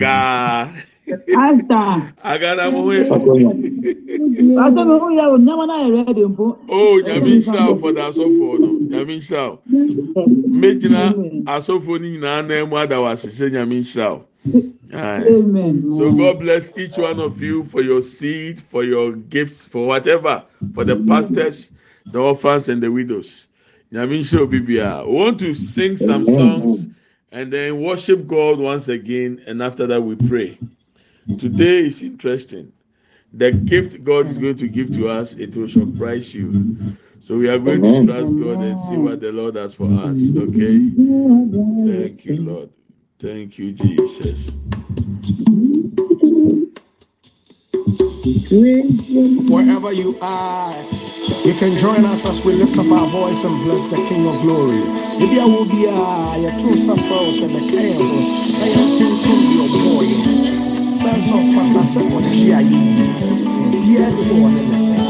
gaa Asta. agada hɛ Pastor mi hu ya o nyama na ready mpo. o nyame nhyira wo for the asɔfoɔ no nyame nhyira wo megyina asɔfoɔ no nyinaa nan mu ada wɔ ase sɛ nyame nhyira wo Aye. Amen. So God bless each one of you for your seed, for your gifts, for whatever, for the pastors, the orphans, and the widows. Obi biara. We want to sing some songs and then worship God once again, and after that we pray. Today is interesting. The gift God is going to give to us, it will surprise you. So we are going to trust God and see what the Lord has for us. Okay? Thank you, Lord. Thank you, Jesus. Wherever you are, you can join us as we lift up our voice and bless the King of Glory. Maybe I will be a true suffers and the chaos. I am too to be your boy. Sense of fantasy for GIE. Dear before the message.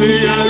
Some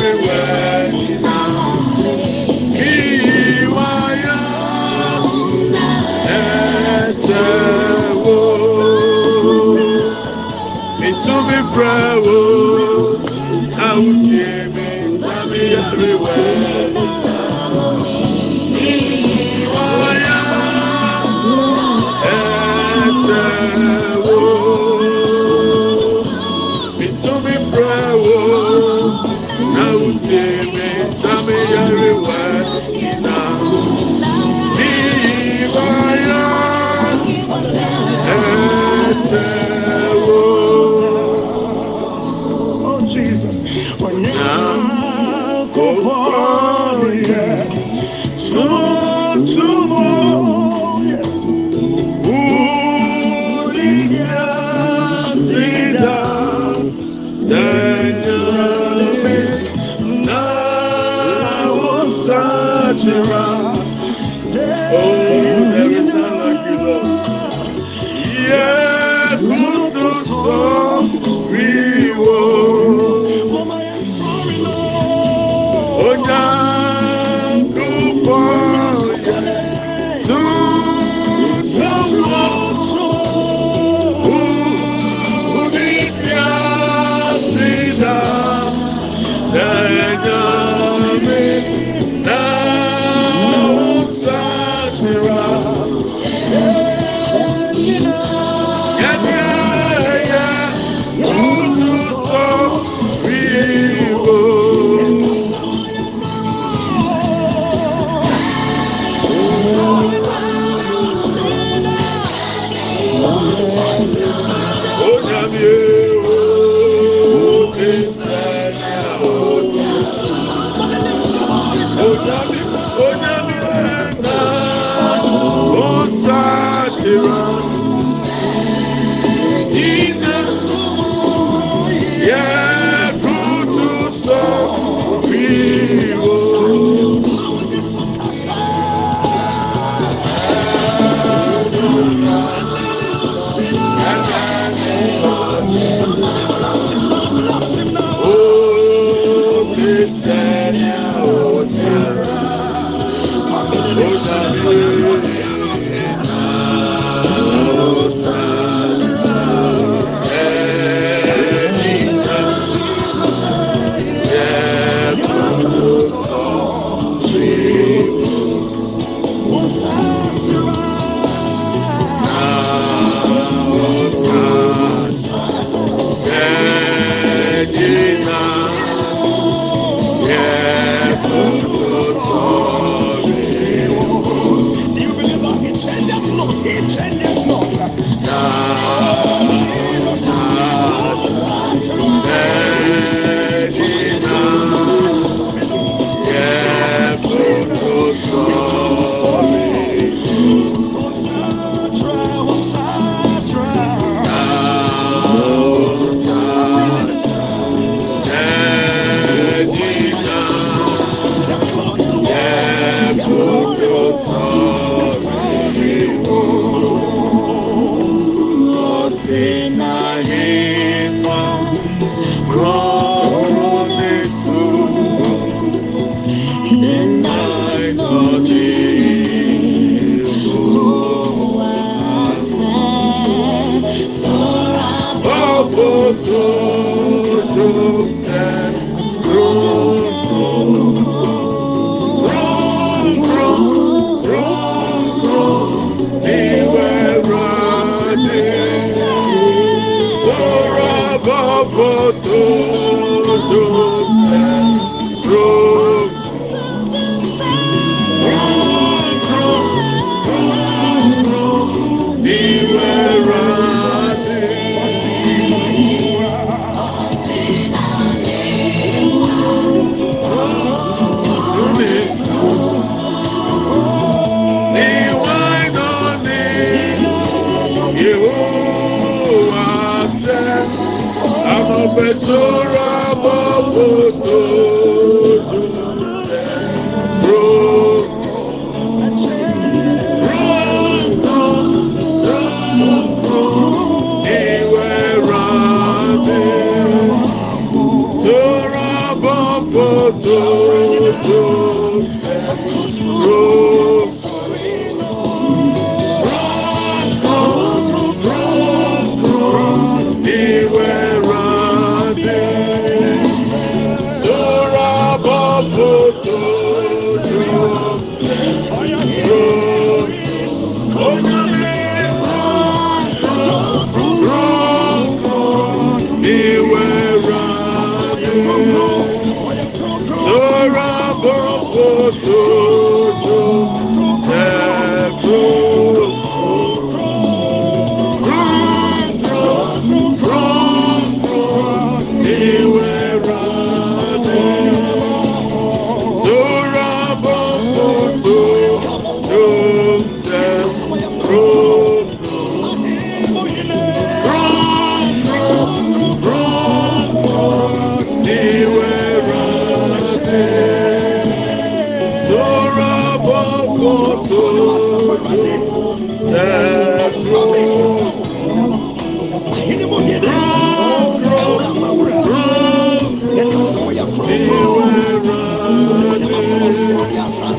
Obeturo Mobutu.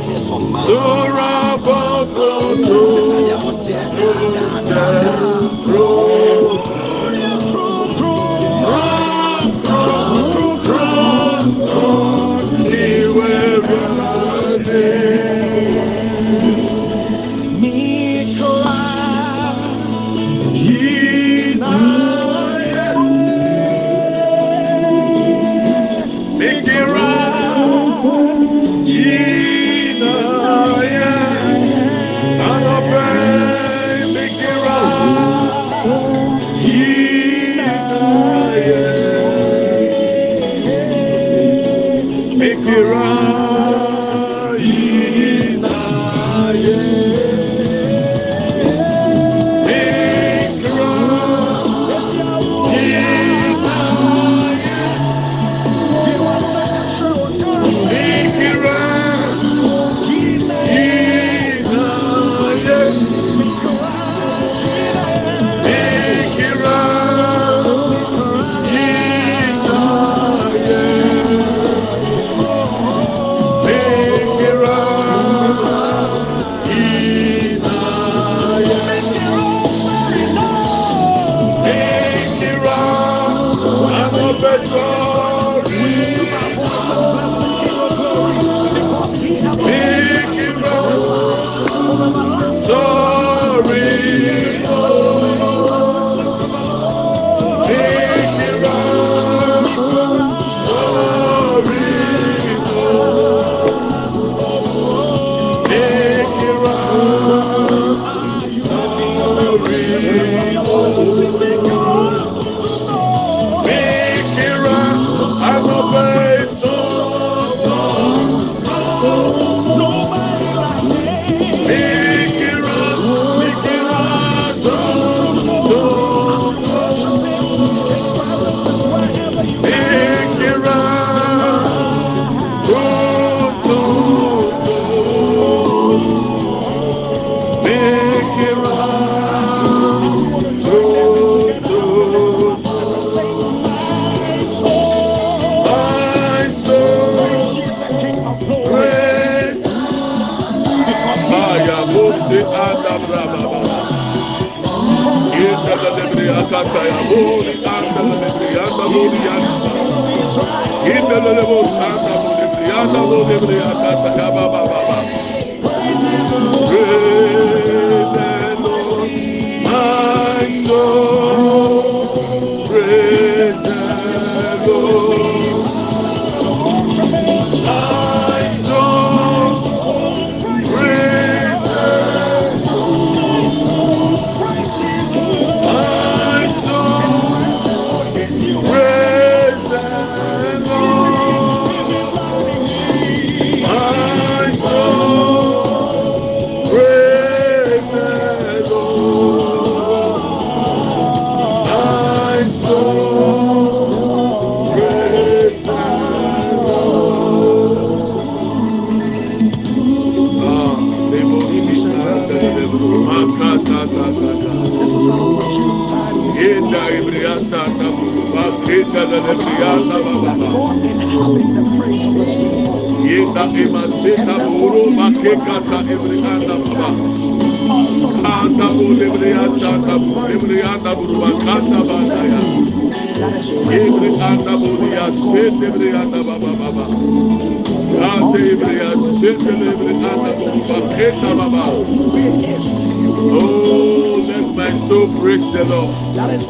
Mikira,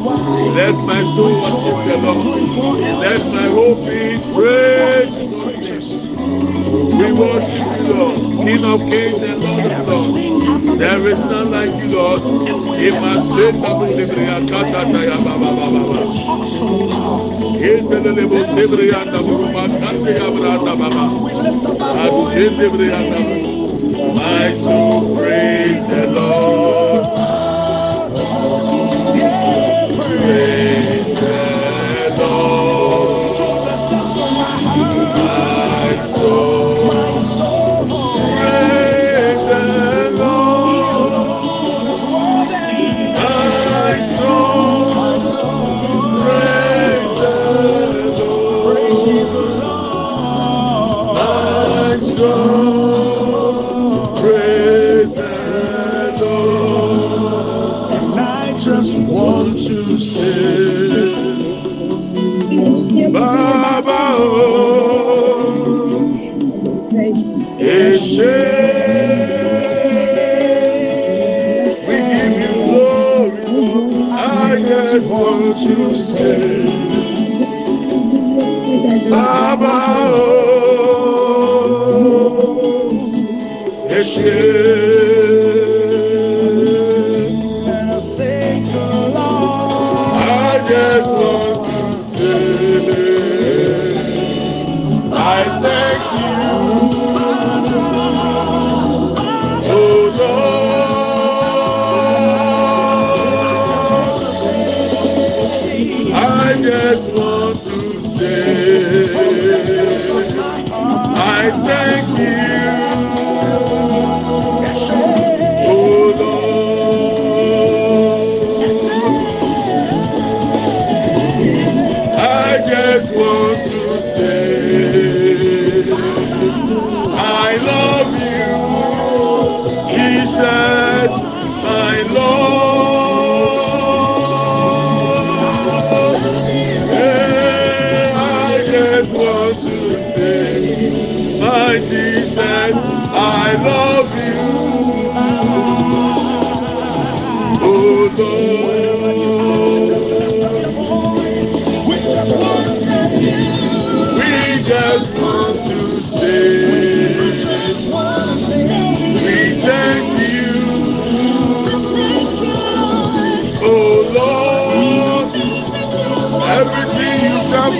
Let my soul worship the Lord. Let my hope be great. We worship you, Lord, King of kings and Lord of lords. There is none like you, Lord. Indelelebo sebriyanda buruma the Lord. baba. Asinde briyanda. My soul praise.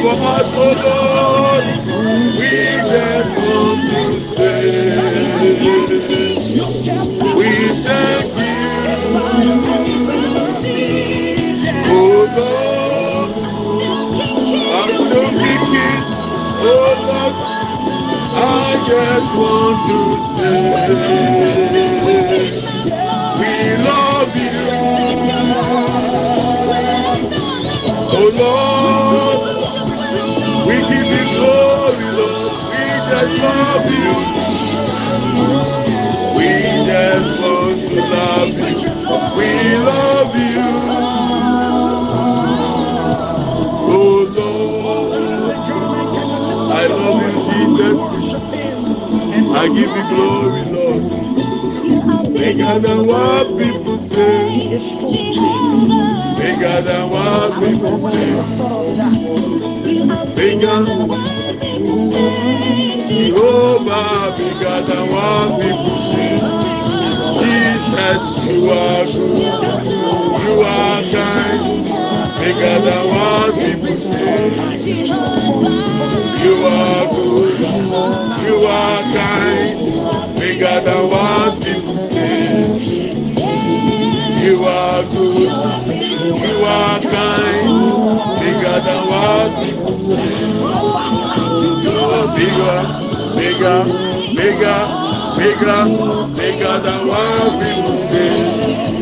Oh Lord, we just want to say, we thank you, Lord, I just want to say, we love you, oh, Lord. We give you glory, Lord. We just love you. We just want to love you. We love you. Oh Lord, I love you, Jesus. I give you glory. Bigger than what people say. Bigger than what people say. Bigger. Jehovah, bigger than what people say. Jesus, you are good. You are kind. Obrigada, Wadi, por ser. You are good, you are kind. Obrigada, Wadi, por ser. You are good, you are kind. Obrigada, Wadi, por ser. You are bigger, bigger, bigger, bigger. Obrigada, por ser.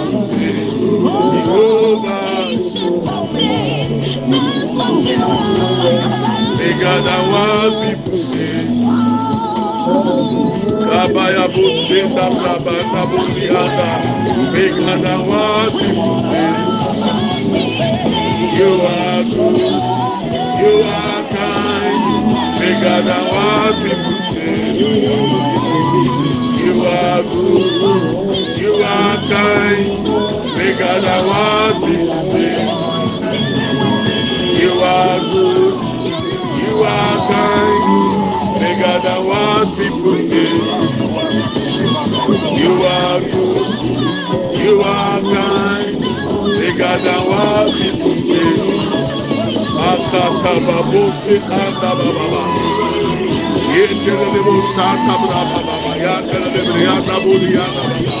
Obrigada ao você. Trabalha você, tá trabalhando bobeada. Obrigada ao você. Eu abro, eu acai. Obrigada ao você. Eu abro, eu acai people say. You are good. You are kind. Bigger than what. You are good. You are kind. Bigger than what people say. You are good. You are kind. Bigger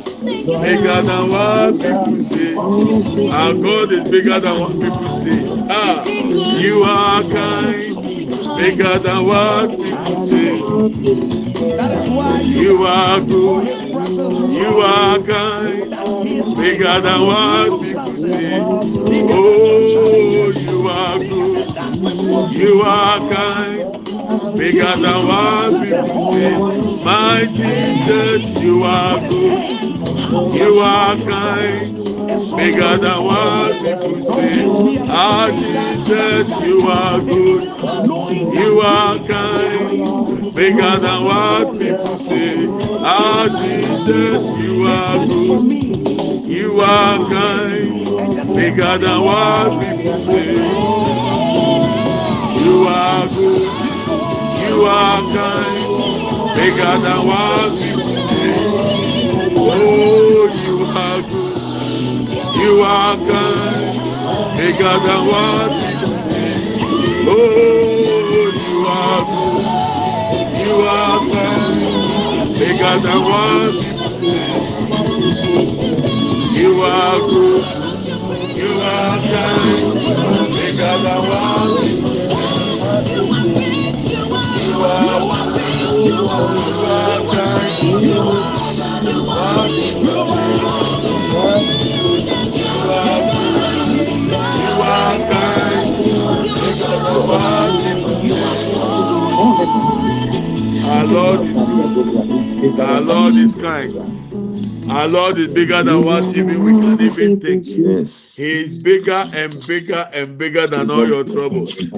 Bigger than what people say. Our God is bigger than what people say. Ah, you are kind. Bigger than what people say. You are good. You are kind. Bigger than what people say. Oh, you are good. You are kind. Bigger than what people say. My Jesus, you are good. You are kind. Bigger than what people say. Ah, Jesus, you are good. You are kind. Bigger than what people say. Ah, Jesus, you are good. You are kind. Bigger than what people say. You are good wakai Begada waki Oh you are good You are kind Begada waki Oh you are good You are kind Begada waki You are good You are kind Begada waki Our Lord is good. Our Lord is kind. Our Lord is bigger than what even we can even think. He is bigger and bigger and bigger than all your troubles.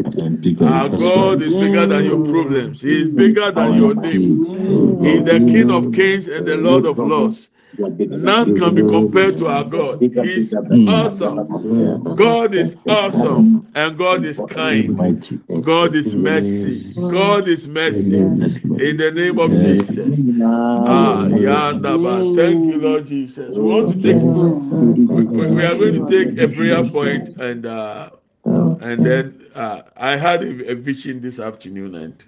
Our God is bigger than your problems. He is bigger than your name. He is the King of kings and the Lord of lords. None can be compared to our God. He's awesome. God is awesome, and God is kind. God is mercy. God is mercy. In the name of Jesus. Ah, Yandaba. Thank you, Lord Jesus. We want to take. We, are going to take a prayer point, and uh, and then uh, I had a, a vision this afternoon, and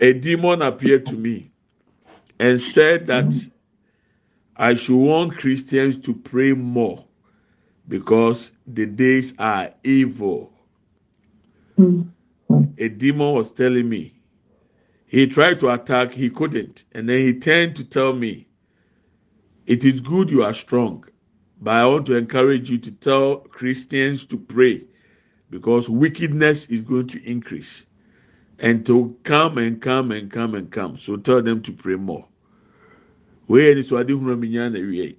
a demon appeared to me and said that I should want Christians to pray more because the days are evil. A demon was telling me. He tried to attack, he couldn't. And then he turned to tell me, It is good you are strong, but I want to encourage you to tell Christians to pray because wickedness is going to increase and to come and come and come and come. So tell them to pray more. Wei ni so ade hunu mi nya na wie.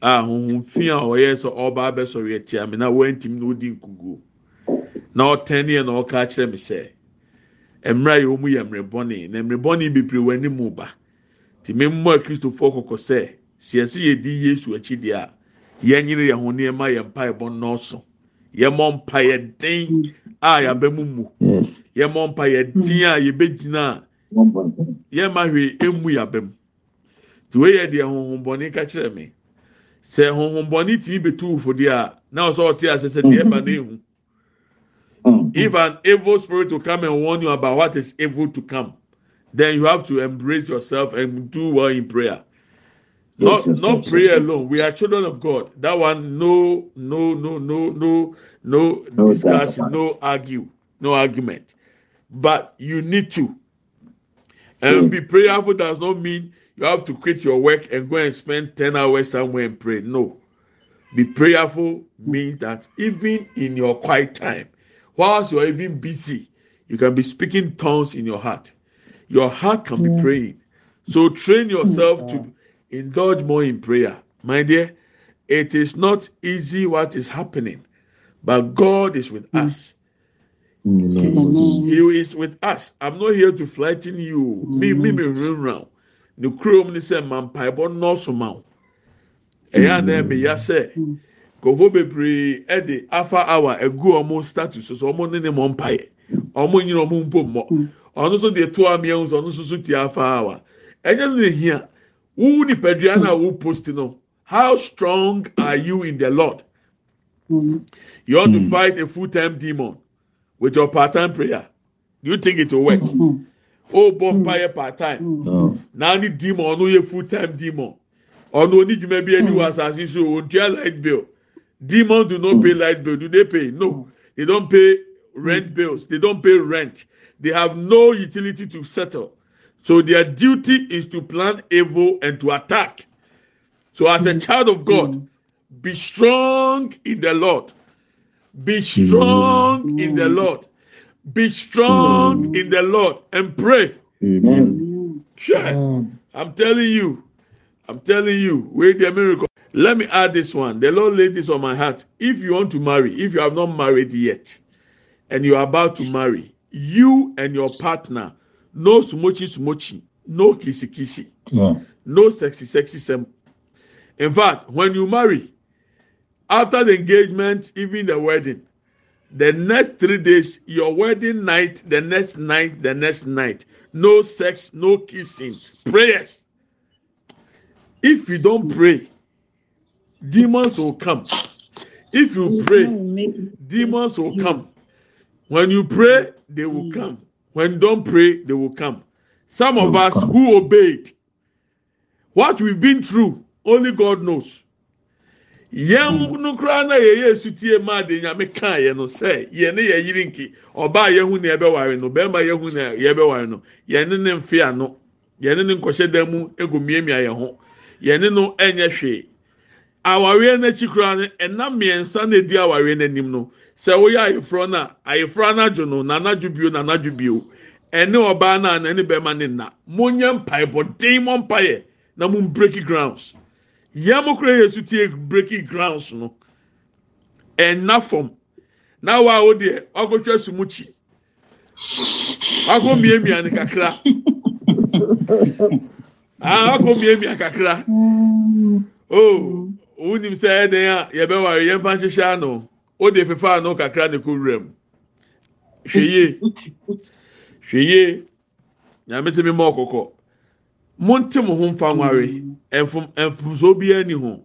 A honhom fi a ɔyɛ sɛ ɔba abɛsɔre atia me na wɔntim na odi nkugu. Na ɔtɛn na ɔka kyerɛ me sɛ mmerɛ yɛ ɔmu yɛ mmerɛ bɔne na mmerɛ bɔne bebree wɔ anim ba. Ti me mmɔ akristofoɔ kɔkɔ sɛ siɛse yɛ di Yesu akyi deɛ a yɛnyere yɛn ho nneɛma yɛ mpa ɛbɔ nnɔɔso. Yɛmmɔ mpa yɛ den a yɛaba mu mu. Yɛmmɔ mpa yɛ den a yɛbɛgyina a yɛmma hwee emu yɛaba mu. Ti wei yɛ deɛ honhombɔne ka kyerɛ me. Sɛ honhombɔne tumi betu deɛ a na ɔsɛ ɔte ase sɛ deɛ ɛba n'ehu. If an evil spirit will come and warn you about what is evil to come, then you have to embrace yourself and do well in prayer. Not not prayer alone. We are children of God. That one, no, no, no, no, no, no No discussion, no argue, no argument. But you need to. And be prayerful does not mean you have to quit your work and go and spend 10 hours somewhere and pray. No. Be prayerful means that even in your quiet time, whilst you're even busy, you can be speaking tongues in your heart. Your heart can be praying. So train yourself to indulge more in prayer. My dear, it is not easy what is happening, but God is with us. He is with us. I'm not here to frighten you. Me, me, me, run round. No chrome ni sɛ ma mpaebɔ nɔɔso ma wo. Ɛyɛ anan mi ya sɛ, nkɔfo bebree ɛde afa hour egu ɔmo status so ɔmo ne ne mɔ mpaeɛ. Ɔmo nyina ɔmo mpo mmɔ. Ɔno nso deɛ to amia nso ɔno nso so tie afa hour. Ɛnyɛ no na ehia. Wo nipadua na wo post no. How strong are you in the Lord? You want to fight a full-time demon with your part-time prayer. Do you think it will work? Oh, bonfire hmm. part-time. Hmm. No. Now ni demon ọ̀nà yẹ full-time demon. Ọ̀nà onídìmọ̀ bí ẹni wà sàṣì so òntua light bill. Demons do not hmm. pay light bill. Do they pay? No. They don't pay rent bills. They don't pay rent. They have no utility to settle. So their duty is to plan evil and to attack. So as a child of God, be strong in the Lord. Be strong in the Lord. Be strong in the Lord and pray. Amen. Sure. I'm telling you. I'm telling you. Wait the miracle. Let me add this one. The Lord laid this on my heart. If you want to marry, if you have not married yet, and you are about to marry, you and your partner, no smoochy smoochy, no kissy kissy, Yeah. no sexy sexy sem. In fact, when you marry, after the engagement, even the wedding, the next three days, your wedding night, the next night, the next night, no sex, no kissing, prayers. If you don't pray, demons will come. If you pray, demons will come. When you pray, they will come. When you don't pray, they will come. Some of us who obeyed, what we've been through, only God knows. Yɛn no koraa na yɛyɛ esutie maa de nyame kaa yɛ no sɛ yɛn ne yɛ yiri nki. Ɔbaa yɛn ho na yɛbɛware no bɛrima yɛn ho na yɛbɛware no. Yɛn ne ne mfe ano yɛn ne ne nkɔhyɛ dan mu egu miamia yɛn ho. Yɛn ne no ɛnyɛ hwee awareɛ n'akyi koraa no ɛnam mmiɛnsa na edi awareɛ n'anim no. Sɛ woyɛ ayeforɔ no a ayeforɔ anadwo no n'anadwo bio n'anadwo bio. Ɛne ɔbaa no a n'ani bɛrima ne nna monyɛ mpaebɔ den mɔ mpaeɛ na mo break grounds. Yẹn mo kura yẹ sutie breaking grounds no. Ẹna fam na wa o deɛ wakɔtwa sumukyi wakɔ miamia ne kakra. Ah miamia kakra. O wonim sɛ ɛdɛn a yɛbɛware yɛmfa nhyehyɛ ano. O de fefa ano kakra ne ko wura mu. Hwɛ yie hwɛ yie nyame sɛ mi ma ɔkɔkɔ. Monte mo ho mfa nware ɛnfum ɛnfumso biara ni ho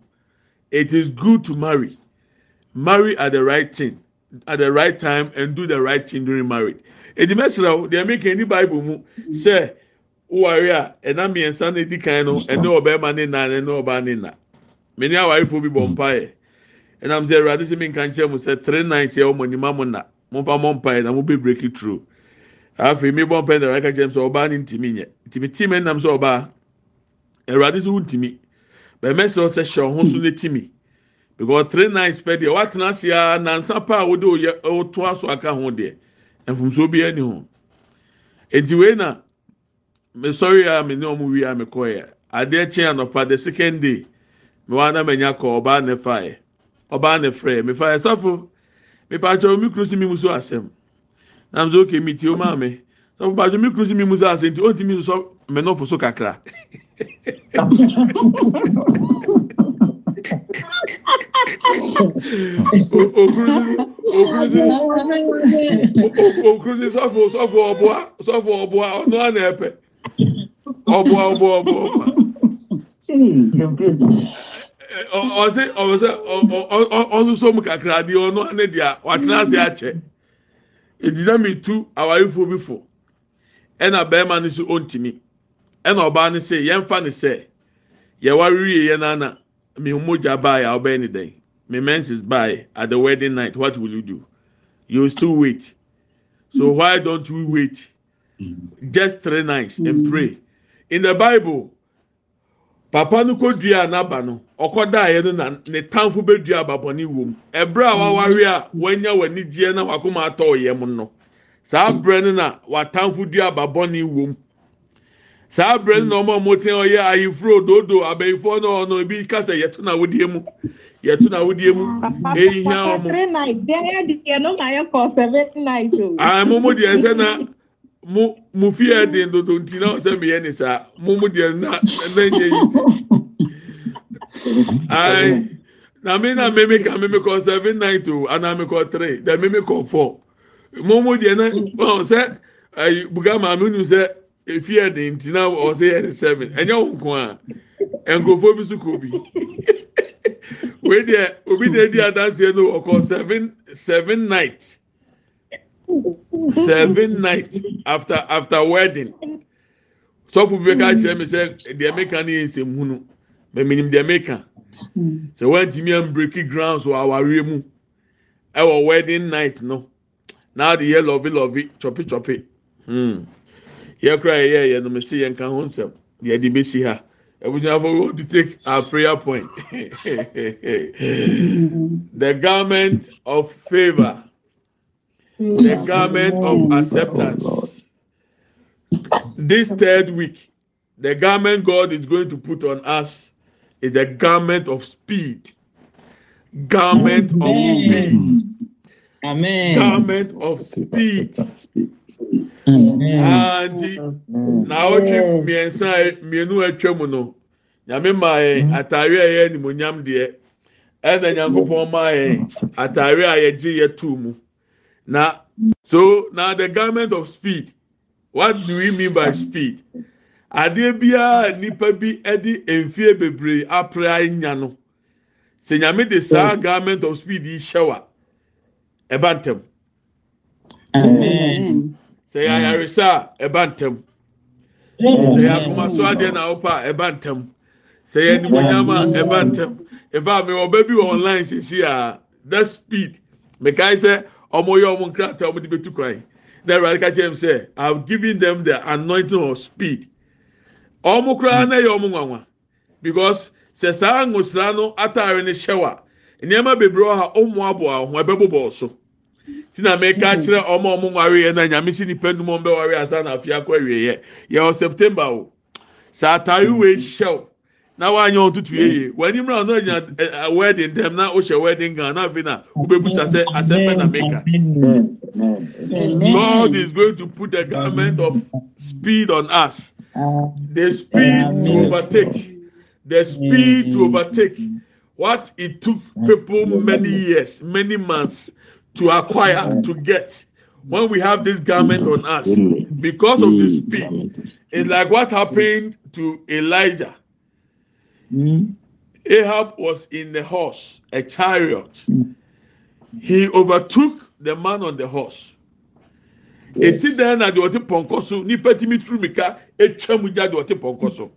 it is good to marry. Marry at the right thing at the right time and do the right thing during marriage. Edi mɛsirɛ o deɛ meka ni bible mu sɛ woware a ɛna mmiɛnsa na edi kan no ɛne ɔbɛrima ne na ɛne ɔbaa ne na. Mene awarefo bi bɔ mpaeɛ ɛnam sɛ awurade sɛ mi nka nkyɛn mu sɛ three nights yɛ ɔmo anim mo na. Mo mfa mo mpaeɛ na mo bɛ break it through. Afei mi bɔ mpaeɛ na awurade ka mu sɛ ɔbaa ne ntumi nyɛ ntumi timi ɛnam sɛ ɔbaa awurade sɛ wuntumi bɛmɛsirɛ sɛ hyɛ ɔho so ne timi. Because three nights pɛ deɛ watena ase a nansa pa a wode ɔto aso aka ho deɛ mfumso bi ɛni ho. Eti wei na mesɔre a me ne ɔmo wi a me kɔ yɛ adeɛ kyɛn anɔpa the second day me wa na menya kɔ ɔbaa ne fa yɛ ɔbaa ne frɛ me fa yɛ sɔfo me pa atwa omi kuru si mi mu so asɛm. Na mo sɛ oke mi ti o maa sọfún bàjọ mi kúrò sí mi musa ase nti ó ti mi sọ mẹ́nà fòso kakra. okurusi sọfún sọfún ọbúa sọfún ọbúa ọ̀nà àná ẹ̀pẹ̀ ọbúa ọbúa ọbúa ọbúa. ọsẹ ọsẹ ọsọsọm kakra di ọ̀nà àná di a wàtí náà sẹ àkyẹ èdìdá mi tu àwárí fo bi fo ɛna bɛrima no so ontimi ɛna ɔbaa no sɛ yɛn fa ne sɛ yɛwari yɛ yɛn nana mi mogya baa yɛ ɔbɛn ne dɛn my menses by at the wedding night, what will you do? You still wait. So why don't you wait? Just three nights and pray. In the Bible, papa no kɔ dua n'aba no ɔkɔ da yɛ no na ne tanfo bɛ dua ababɔni wom ɛbrɛ a wawari a wanya w'ani gyeɛ na wakoma atɔ ɔyɛ mu no saa brɛ no na watanfo dua ababɔni wom saa brɛ no na ɔmo a ɔmo tɛn ɔyɛ ayifuro dodo abɛnfo na ɔno ebi kata yɛto na awodie mu. Yɛto na awodie mu. Eyi hia Papa, ɔmo. o. aa mo mo deɛ nsɛ na mo mo fi yɛ den dodo nti na ɔsɛ mi yɛ ne saa. Mo mo deɛ na na nye yi si ayi na mi na mimi ka mimi kɔ seven night o ana mi kɔ three. Dɛ mimi kɔ four. Mo mo deɛ na ɔn sɛ ayi buga maame nu sɛ efi den nti na ɔsɛ ne seven. Ɛnyɛ wɔn nko a. Nkurɔfoɔ bi so kɔ bi wei deɛ obi deɛ di adanseɛ no ɔkɔ seven seven night. Seven night after after wedding. Sɔfo bi ka kyerɛ mi sɛ deɛ meka ne yɛ nsɛm hunu. Mɛminim deɛ meka. Sɛ wɔntumi ambreaki grounds wɔ awareɛ mu ɛwɔ wedding night no na de yɛ lɔvi lɔvi chɔpi chɔpi hmm. Yɛ kura yɛ yɛ yɛ no mi si yɛn ka ho nsɛm deɛ de besi ha ebunyafo we want to take our prayer point. The garment of favour the garment of acceptance. This third week the garment God is going to put on us is the garment of speed. Garment of speed Amen. garment of speed. Amen. anti na awɔtwe mmiɛnsa mmienu atwa mu no nyame maa yɛn ataare a ɛyɛ animonyam deɛ ɛna nyankopɔn maa yɛn ataare a yɛgye yɛ tuu mu. Na so na the garment of speed what do we mean by speed? Adeɛ biara nipa bi de mfie bebree apere anya no. Sɛ nyame de saa garment of speed yi hyɛ wa ɛba ntɛm sɛ yɛ ayaresa a ɛba ntɛm sɛ yɛ akomaso adeɛ na ɔpa a ɛba ntɛm sɛ yɛ animonyam a ɛba ntɛm efa mi ɔbɛ bi wɔ online sisi a that speed mekae sɛ ɔmo yɛ ɔmo nkrataa ɔmo de betu kwan. Na ɛwurade ka kyerɛ mi sɛ i have given them the anointing of speed. Ɔmo koraa na yɛ ɔmo nwanwa. Because sɛ saa ngosira no ataare ne hyɛ wa nneɛma bebree wɔ ha ɔmo aboa ho ɛbɛbobɔ so ti na meka kyerɛ ɔmo a ɔmo nware yɛ na nyame si nipa num ɔmo bɛware asa na afei akɔ awie yɛ yɛ wɔ september o. Sɛ ataare wei hyɛw na wanyɛ wɔn tutu yie w'anim na ɔno gyina ɛ ɛ wedding dɛm na wohyɛ wedding gown na afei na wobɛbusa sɛ asɛm bɛ na meka god is going to put a garment of speed on us. The speed to overtake, the speed to overtake. What it took people many years, many months to acquire, to get. When we have this garment on us, because of the speed, it's like what happened to Elijah. Ahab was in the horse, a chariot. He overtook the man on the horse. esi dan na deɛ ɔte pɔnkɔ so nipa timi turu mika etwa mu gya deɛ ɔte pɔnkɔ so.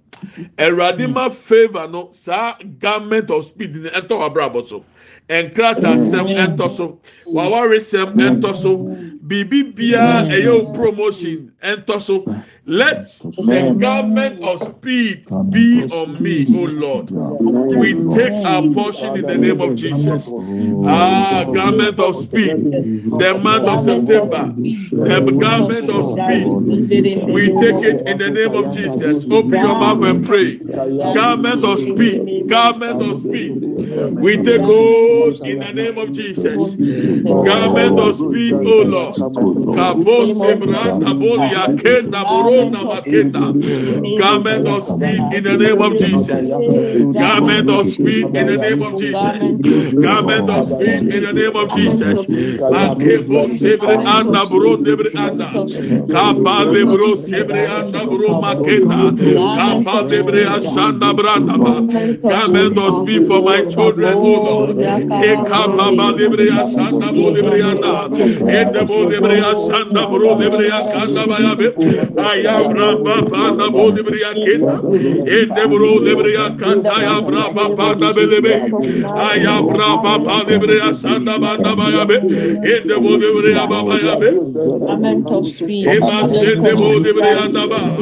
Ɛwurade ma favour no saa garment of speed ni ɛntɔ wɔ abrabɔ so nkrataa sɛm ɛntɔ so. Wawari sɛm ɛntɔ so. Biribi biara ɛyɛ o promotion ɛntɔ so. Let the garment of speed be on me, O Lord. We take our portion in the name of Jesus. Ah, garment of speed, the month of September, the garment of speed. We take it in the name of Jesus. Open your mouth and pray. Garment of speed, garment of speed. We take hold in the name of Jesus. Garment of speed, O Lord. Kabo sebranda bolia kenda Corona Makenda. Garment of speed in the name of Jesus. Garment of speed in the name of Jesus. Garment of speed in the name of Jesus. Akebo sebre anda bro debre anda. Kamba lebro sebre anda bro Kabro Maketa, Kapa Debrea Shanda Brandaba. Grant those be for my children, O Lord. Ekapa Debrea Shanda Bodebrianda, Ede Bodebrea Shanda Bro Debrea Kanda Bayabe, Ayabra Panda Bodebrea Kenda, Ede Bro Debrea Kanda Ayabra Panda Belebe, Ayabra Papa Debrea Shanda Banda Bayabe, Ede Bodebrea Babayabe. Amen. Ema Sende Bodebrea Daba.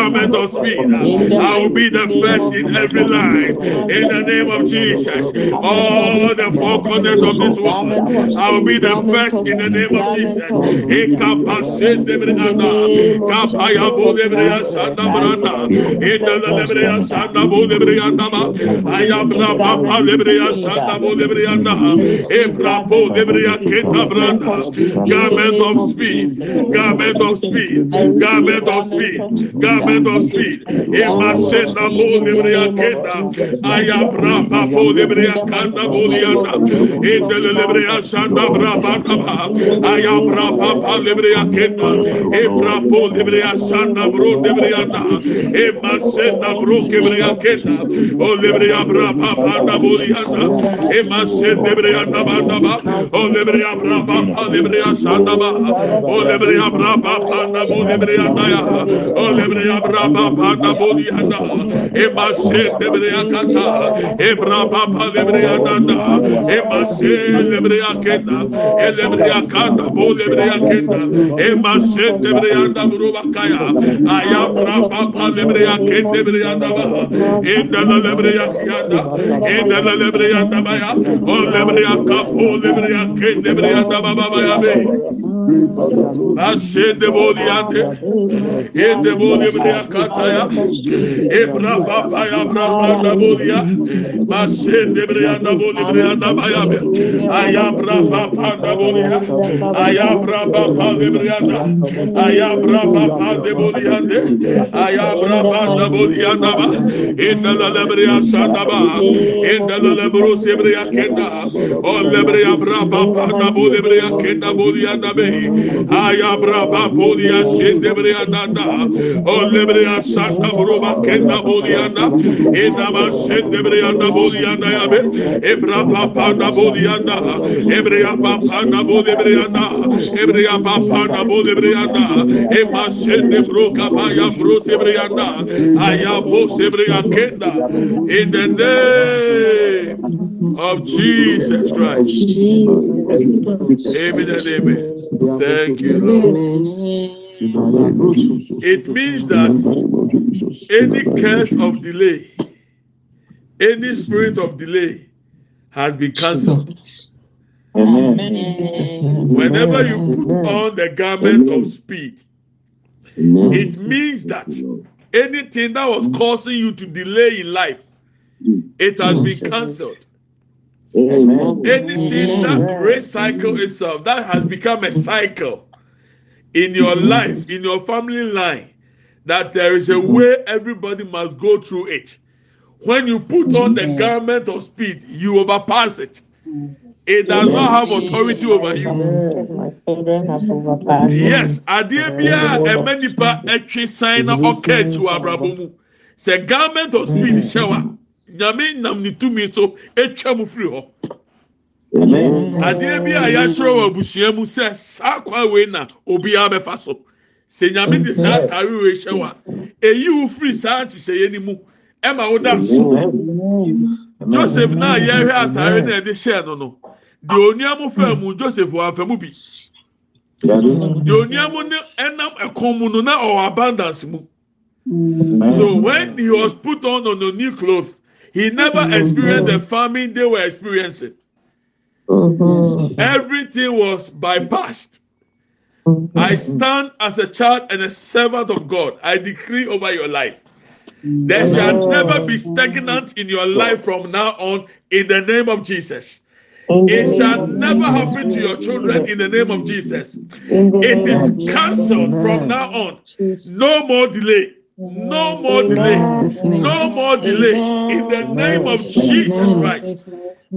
garment of speed. I will be the first in every line. In the name of Jesus. All the four corners of this world. I will be the first in the name of Jesus. Lebreya branda garment of speed. Garment of speed. Garment of speed. Garment movement of speed. Emasena bolibria keda. Ayabra bolibria kanda bolianda. Indelibria sanda braba kaba. Ayabra papa libria keda. Ebra bolibria sanda bro librianda. Emasena bro kibria keda. Olibria braba panda bolianda. Emasena librianda banda ba. Olibria braba libria sanda ba. Olibria braba panda bolibria daya. Olibria Abraba Panda Bodianda, Emma Sel de Breacata, Ebra Papa de Breanda, Emma Sel de Breacenda, Elebreacanda, Bode Breacenda, Emma Sel de Breanda Brubacaya, Ayabra Papa de Breacenda de Breanda, Enda la Lebreacianda, Enda la Lebreanda Baya, O Lebreacapo, Lebreacenda, Breanda Baba Baya. Ashende boli ande. Ende boli mne akata ya. Ebra baba ya bra baba boli ya. Mashende mne anda boli mne anda baya be. Aya bra baba anda boli ya. Aya bra baba mne anda. Aya bra baba de boli ande. Aya bra baba boli anda ba. Enda la la mne asanda ba. Enda la la brusi mne akenda. O le mne bra baba anda boli mne akenda boli anda be. Ya be ebra papa da bolianda ebreya papa da boli lebreya da ebreya papa da boli lebreya da ema sende bro kapaya bro sebreya da ayabo sebreya kenda in the name of Jesus Christ. Amen and amen thank you Lord. It means that any curse of delay, any spirit of delay has been cancelled. Whenever you put on the garment of speed, it means that anything that was causing you to delay in life, it has been cancelled. Anything that recycle itself, that has become a cycle in your life, in your family line, that there is a way everybody must go through it. When you put on the garment of speed, you overpass it. It does not have authority over you. My children have overpassed. Yes, adeɛ biara ɛmɛ nipa ɛtwe sign na ɔka akyi wɔ abrabɔ mu. Sɛ garment of speed mm-hmm. hyɛ wa, nyame nam ne tumi so etwa mu firi hɔ. Adeɛ bi a yɛakyerɛ wɔ abusua mu sɛ saa kwan wei na obiara bɛfa so. Sɛ nyame de saa atare wei hyɛ wa, eyi wo firi saa nhyehyɛeɛ no mu ɛma woda nso. Joseph na yɛhwɛ atare na ɛde hyɛ no no, deɛ onuamu fɛ mu Joseph wɔ afɛ mu bi. deɛ onuamu ne ɛnam ɛkɔn mu no na ɔwɔ abundance mu. So when he was put on on the new cloth he never mm-hmm. experienced the famine they were experiencing. Everything was bypassed. I stand as a child and a servant of god. I decree over your life. There shall never be stagnant in your life from now on in the name of jesus. It shall never happen to your children in the name of Jesus. It is cancelled from now on. No more delay. No more delay. No more delay. In the name of Jesus Christ.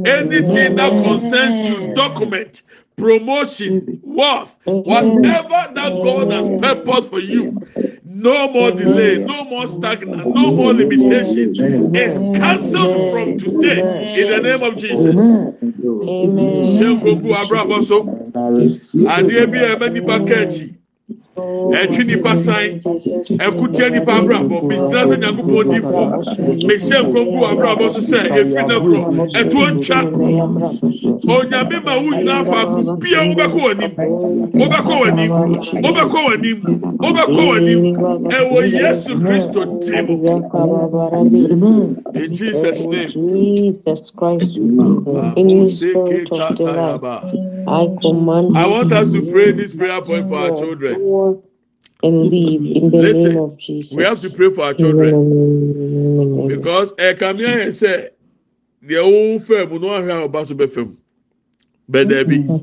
Anything that concerns you, document, promotion, worth, whatever that God has purposed for you. No more delay, no more stagnant, no more limitation. It's cancelled from today in the name of Jesus. hyɛn ɛtwi nipa san ɛkutia nipa abrabɔ. Sɛ nyankopɔn difoɔ mehyɛ nkonko abrabɔ so sɛ efi ne korɔ ɛtoɔ ntwa onyame ma wo nyinaa faako bia wobɛkɔ w'anim wobɛkɔ w'anim wobɛkɔ w'anim wobɛkɔ w'anim ɛwɔ yesu kristo dim in jesus name. Jesus Christ, any spirit of delay, I command I want us to pray this prayer point for our children. And leave in the Listen, name of Jesus. We have to pray for our children because ɛka mi ayɛ sɛ deɛ ɔwɔ fɛ mu na ɔhwɛ a ɔba so bɛ fɛ mu bɛ dɛbi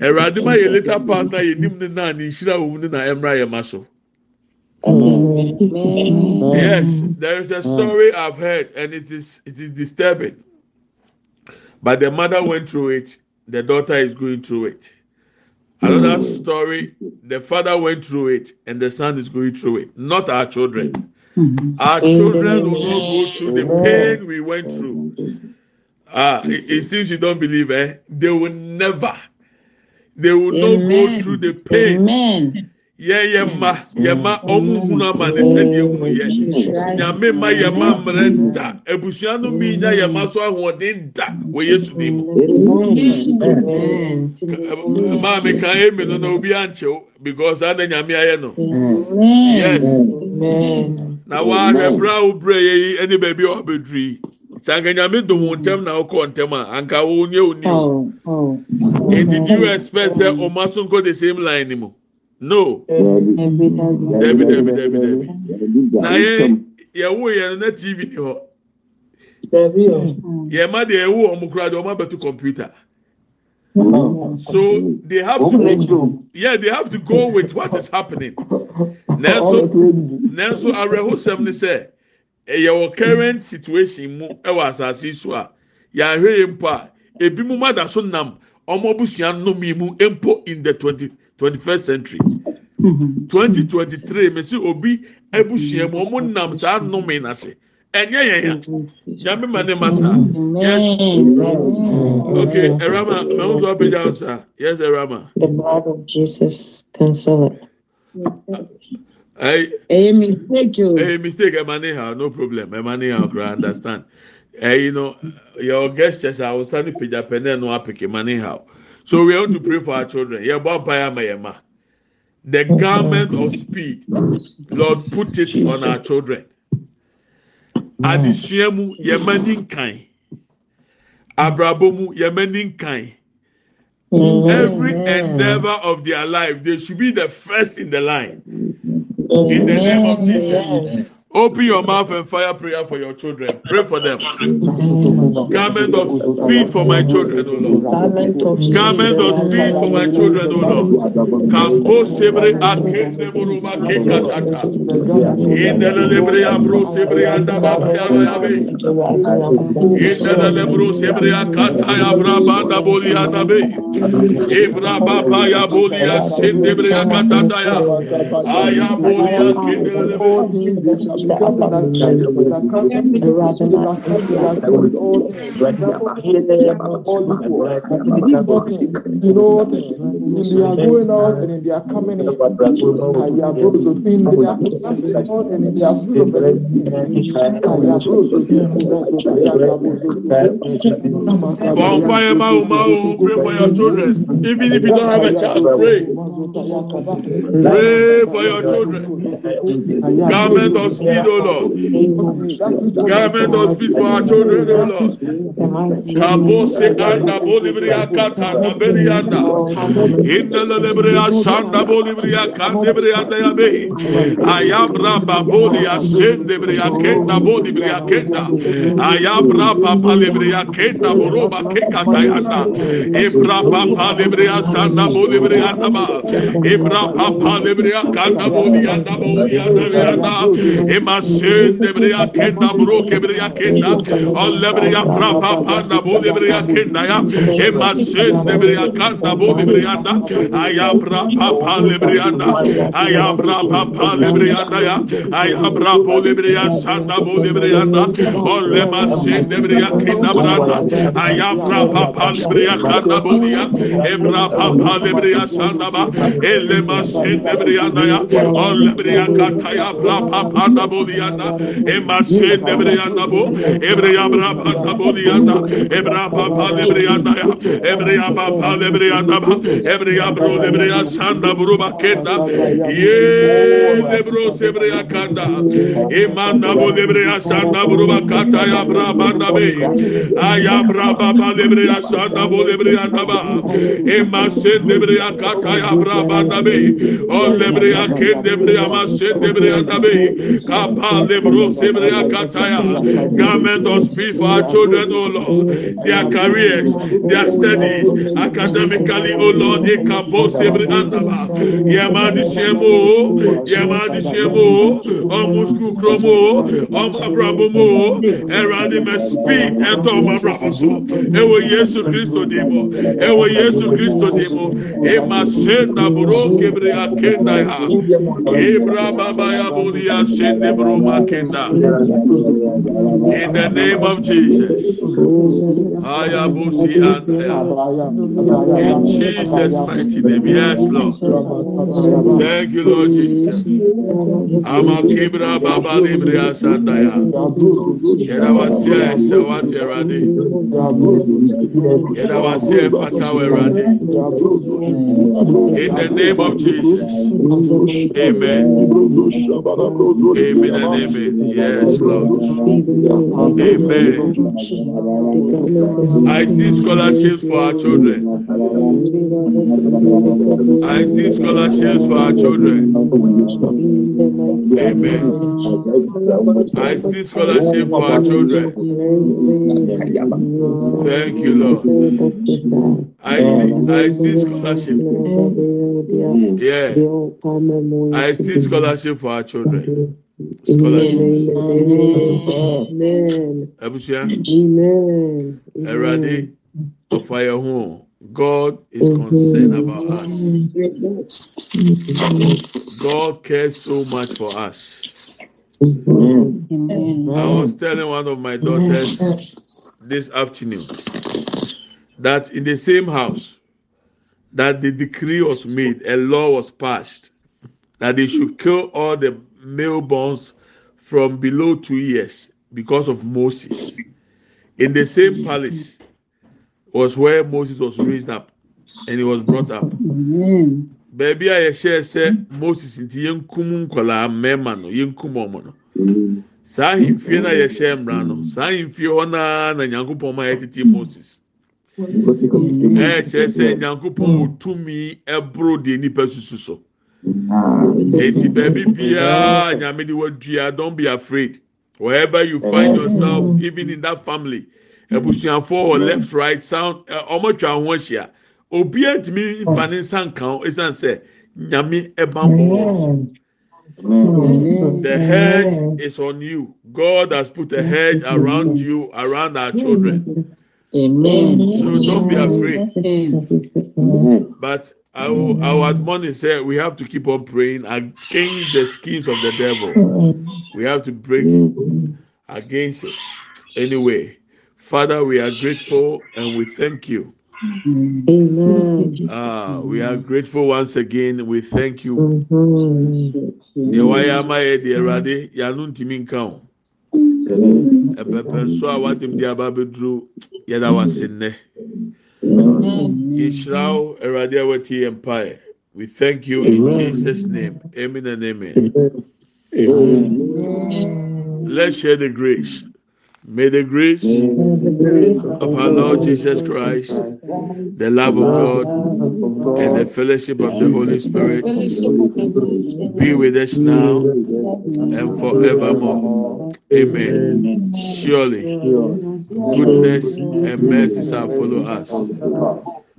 ɛwurade ma yɛ later part na yɛ nim ne na ne nhyira wɔ mu na ɛmra yɛ ma so. Yes, there is a story I've heard and it is it is disturbing. But the mother went through it, the daughter is going through it. Another story, the father went through it and the son is going through it. Not our children. Our children will not go through the pain we went through. Ah, it, it seems you don't believe, eh? They will never, they will not go through the pain. Amen. Yɛn yɛ ma yɛ ma ɔmo hunu ama ne sɛdeɛ hunu yɛ nyame ma yɛ ma mmerɛ da abusua no mi nya yɛ ma so ahoɔden da wɔ yesu dim Amen. maame kan emi no na obi ankyɛw because ana nyame ayɛ no. Yes. Amen. na wahwɛ bere a wobere yɛ yi ɛne baabi a wabɛduru yi sanka nyame dom wo ntɛm na wokɔ ntɛm a anka wo nye wo ni Oh, oh. and did you expect sɛ ɔmo aso nkɔ the same line ni mu no dabi dabi dabi dabi na yɛ yɛwo yɛn na tv ni hɔ. yɛn ma deɛ ɛwɔ ɔmo kura deɛ ɔmo abɛto computer so they have to yeah they have to go with what is happening nanso nanso awerɛhosɛm ni sɛ ɛyɛ wɔ current situation mu ɛwɔ asase yi so a yɛahwɛ yɛn mpo a ebi mu ma so nam ɔmo abusua nnome mu mpo in the twenty twenty first century. twenty twenty three mesi obi ebusua mu ɔmo nam saa nnome n'ase. Ɛnyɛ yɛn ya. Nyame ma ne ma saa yes. Okay ɛrama mɛmu sɔ apagya ho saa yes Erama. the blood of jesus cancel it. ɛyɛ hey, eh, mistake o. Hey, eh, ɛyɛ mistake ɛma ne ha no problem. Ɛma ne ha kora understand. Eh, Ɛyi no your ɔgɛst kyɛ sɛ awosan ne pagya pɛ ne no apeke ma ne ha. o. So we have to pray for our children. Yẹ bọ́ mpa ya ma yẹ ma. the garment of speed lord put it on our children. Adesua mu yɛma ni nkan abrabɔ mu yɛma ni nkan every endeavor of their life they should be the first in the line. In the name of jesus open your mouth and fire prayer for your children. Pray for them. Garment of speed for my children o lord. Garment of speed. For my children o lord. Kambo sebre akende buruba ke katata. Indele lebre abro sebre anda baba ya ya indele lebro sebre akata ya braba anda boli anda be. Ibra baba ya boli ya sende bre ya. Aya boli ya kendele lebre You know, in their going out and in their coming in, I have those who think they are coming out and in their food of I have those who Bon fire, mau, mau, pray for your children. Even if you don't have a child, pray. Pray for your children. Garment of speed, O Lord. Government of speed for our children, O Lord. Kabose anda bolibria kata na berianda. Inda lebria sanda bolibria kande brianda ya be. Ayabra babolia sende bria kenda bolibria kenda. Ayabra papa lebria kenda boroba keka tayanda. Ebra papa lebria sanda bolibria kaba. Ebra papa lebria kanda bolia kanda bolia kanda. Emasen debriya kenda bro kebriya kenda. Allebriya prapa panda bo debriya kenda ya. Emasen debriya kanda bo debriya da. Ayabra papa lebriya da. Ayabra papa lebriya da ya. Ayabra bo lebriya sanda bo debriya da. Olemasen debriya kenda branda. Ayabra papa lebriya kanda bo ya. Ebra papa lebriya sanda ba. Elemasen debriya da ya. Ollebriya kataya bra papa da bolianda emasen de brianda bo ebreya bra pata bolianda ebra papa de brianda ya ebreya papa de brianda ba ebreya bro de brianda sanda buruba kenda ye de bro se breya kanda emanda bo de breya sanda buruba kata ya bra banda be aya bra papa de breya sanda bo de brianda ba emasen de breya kata ya bra banda be o de breya kende breya masen de brianda be Garment of speed for our children, O Lord. Their careers, their studies, academically, O Lord. Ekapo sebria andaba. Yama di shemo, yama di shemo. Ọmọ sukuu kuro mu, ọmọ abrabọ mu, ẹ̀rọ̀adì mẹ́ speed ẹ̀tọ́ ọmọ abrabọ so. Ẹ̀wọ̀ Yéṣu Kristo di mu, ẹ̀wọ̀ Yéṣu Kristo di mu. Ema senda buro kebre akenda ya. Ebra baba ya boli sende. In the name of Jesus. In Jesus' mighty name. Yes, Lord. Thank you, Lord Jesus. Baba libria sandaya. In the name of Jesus. Amen. Amen and amen. Yes, Lord. Amen. I see scholarships for our children. I see scholarships for our children. Amen. I see scholarship for our children. Thank you, Lord. I see, I see scholarship. Yeah. I see scholarship for our children. Scholarship. Abusua, Erade, Ọfàyẹ hó. God is concerned about us. God cares so much for us. I was telling one of my daughters this afternoon that in the same house that the decree was made, a law was passed that they should kill all the male borns from below two years because of Moses. In the same palace was where Moses was raised up and he was brought up. beebi a yɛhyɛ sɛ moses nti yɛnkum nkɔlaa mmarima no yɛnkum wɔn no. Saa ahemfie na yɛhyɛ mmara no saa ahemfie hɔ naa na nyankopɔn ma yɛtete moses. Ɛyɛ kyerɛ sɛ nyankopɔn wɔ tumi ɛboro deɛ nipa susu so eti beebi biara nyame de wadua don't be afraid wherever you find yourself even in that family abusuafoɔ wɔ left right sound eh, ɛ ɔmo atwa ho ahyia obiara ntumi nfa ne nsa nka ho esan sɛ nyame ɛba mbɔ wɔn so. The hedge is on you. God has put a hedge around you, around our children. Amen. So don't be afraid. But I will, I will admonish say we have to keep on praying against the schemes of the devil. We have to break against it. Anyway, Father, we are grateful and we thank you. Amen. Ah, we are grateful once again. We thank you. Deɛ wayɛ ama yɛ deɛ Awurade yɛano ntumi nka ho. Ɛpɛpɛ nso a wadim de aba abɛduru yɛda wase nnɛ. Yɛhyira wo Awurade a wɔte yɛn. We thank you in Jesus' name. Amen and amen. Let's share the grace. May the grace of our Lord Jesus Christ, the love of God, and the fellowship of the Holy Spirit be with us now and forevermore. Amen. Surely, goodness and mercy shall follow us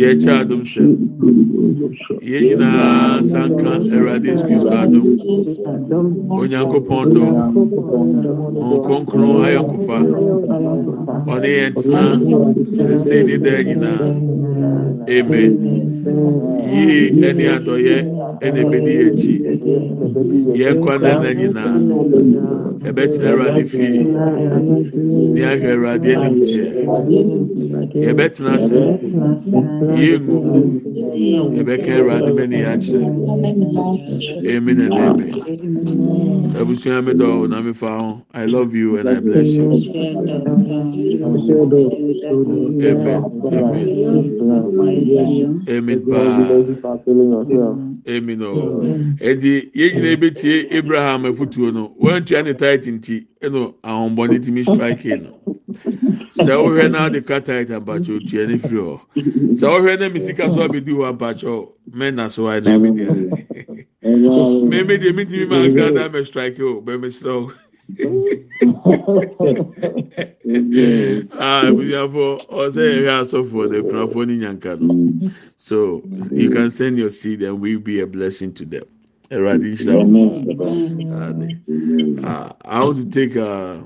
Yɛkyɛ adum hyɛ. Yɛn nyinaa sanka Awurade Yesu Kristo adum. Onyankopɔn dɔ. Nkonkron ayɔnkofa. Ɔne yɛn tena sese ne dan nyinaa. Amen. Yie ɛne adɔyɛ ɛna ebedi akyi. Yɛn kwan na ɛna nyinaa. Yɛbɛtena Awurade fie. Ne ahwɛ Awurade anim teɛ. Yɛbɛtena ase. Yɛngu. Yɛbɛka Awurade bɛne yɛ akyerɛ. Amen and amen. Abusua mi dɔ na mi fa ho. I love you and I bless you. Amen. Amen. Amen paa. Amen o. Edi yɛn nyinaa ebetie Abraham afutuo no. Wɔntua ne taiti nti ɛna ahombɔne ti mi strike no. Sɛ wohwɛ na de ka taiti ampakyɛ otua ne firi hɔ. Sɛ wohwɛ na mi sika so abedi hɔ ampakyɛ mɛ na so ayɛ na ebi deɛ. Mɛmi deɛ mi ti mi maa nka na mɛ strike o bɛ mi srɛ o. ah abusuafo ɔsɛ yɛhwɛ asɔfoɔ na ekunafo ne nyanka no so you can send your seed and we will be a blessing to them wo. Ah, I want to take uh,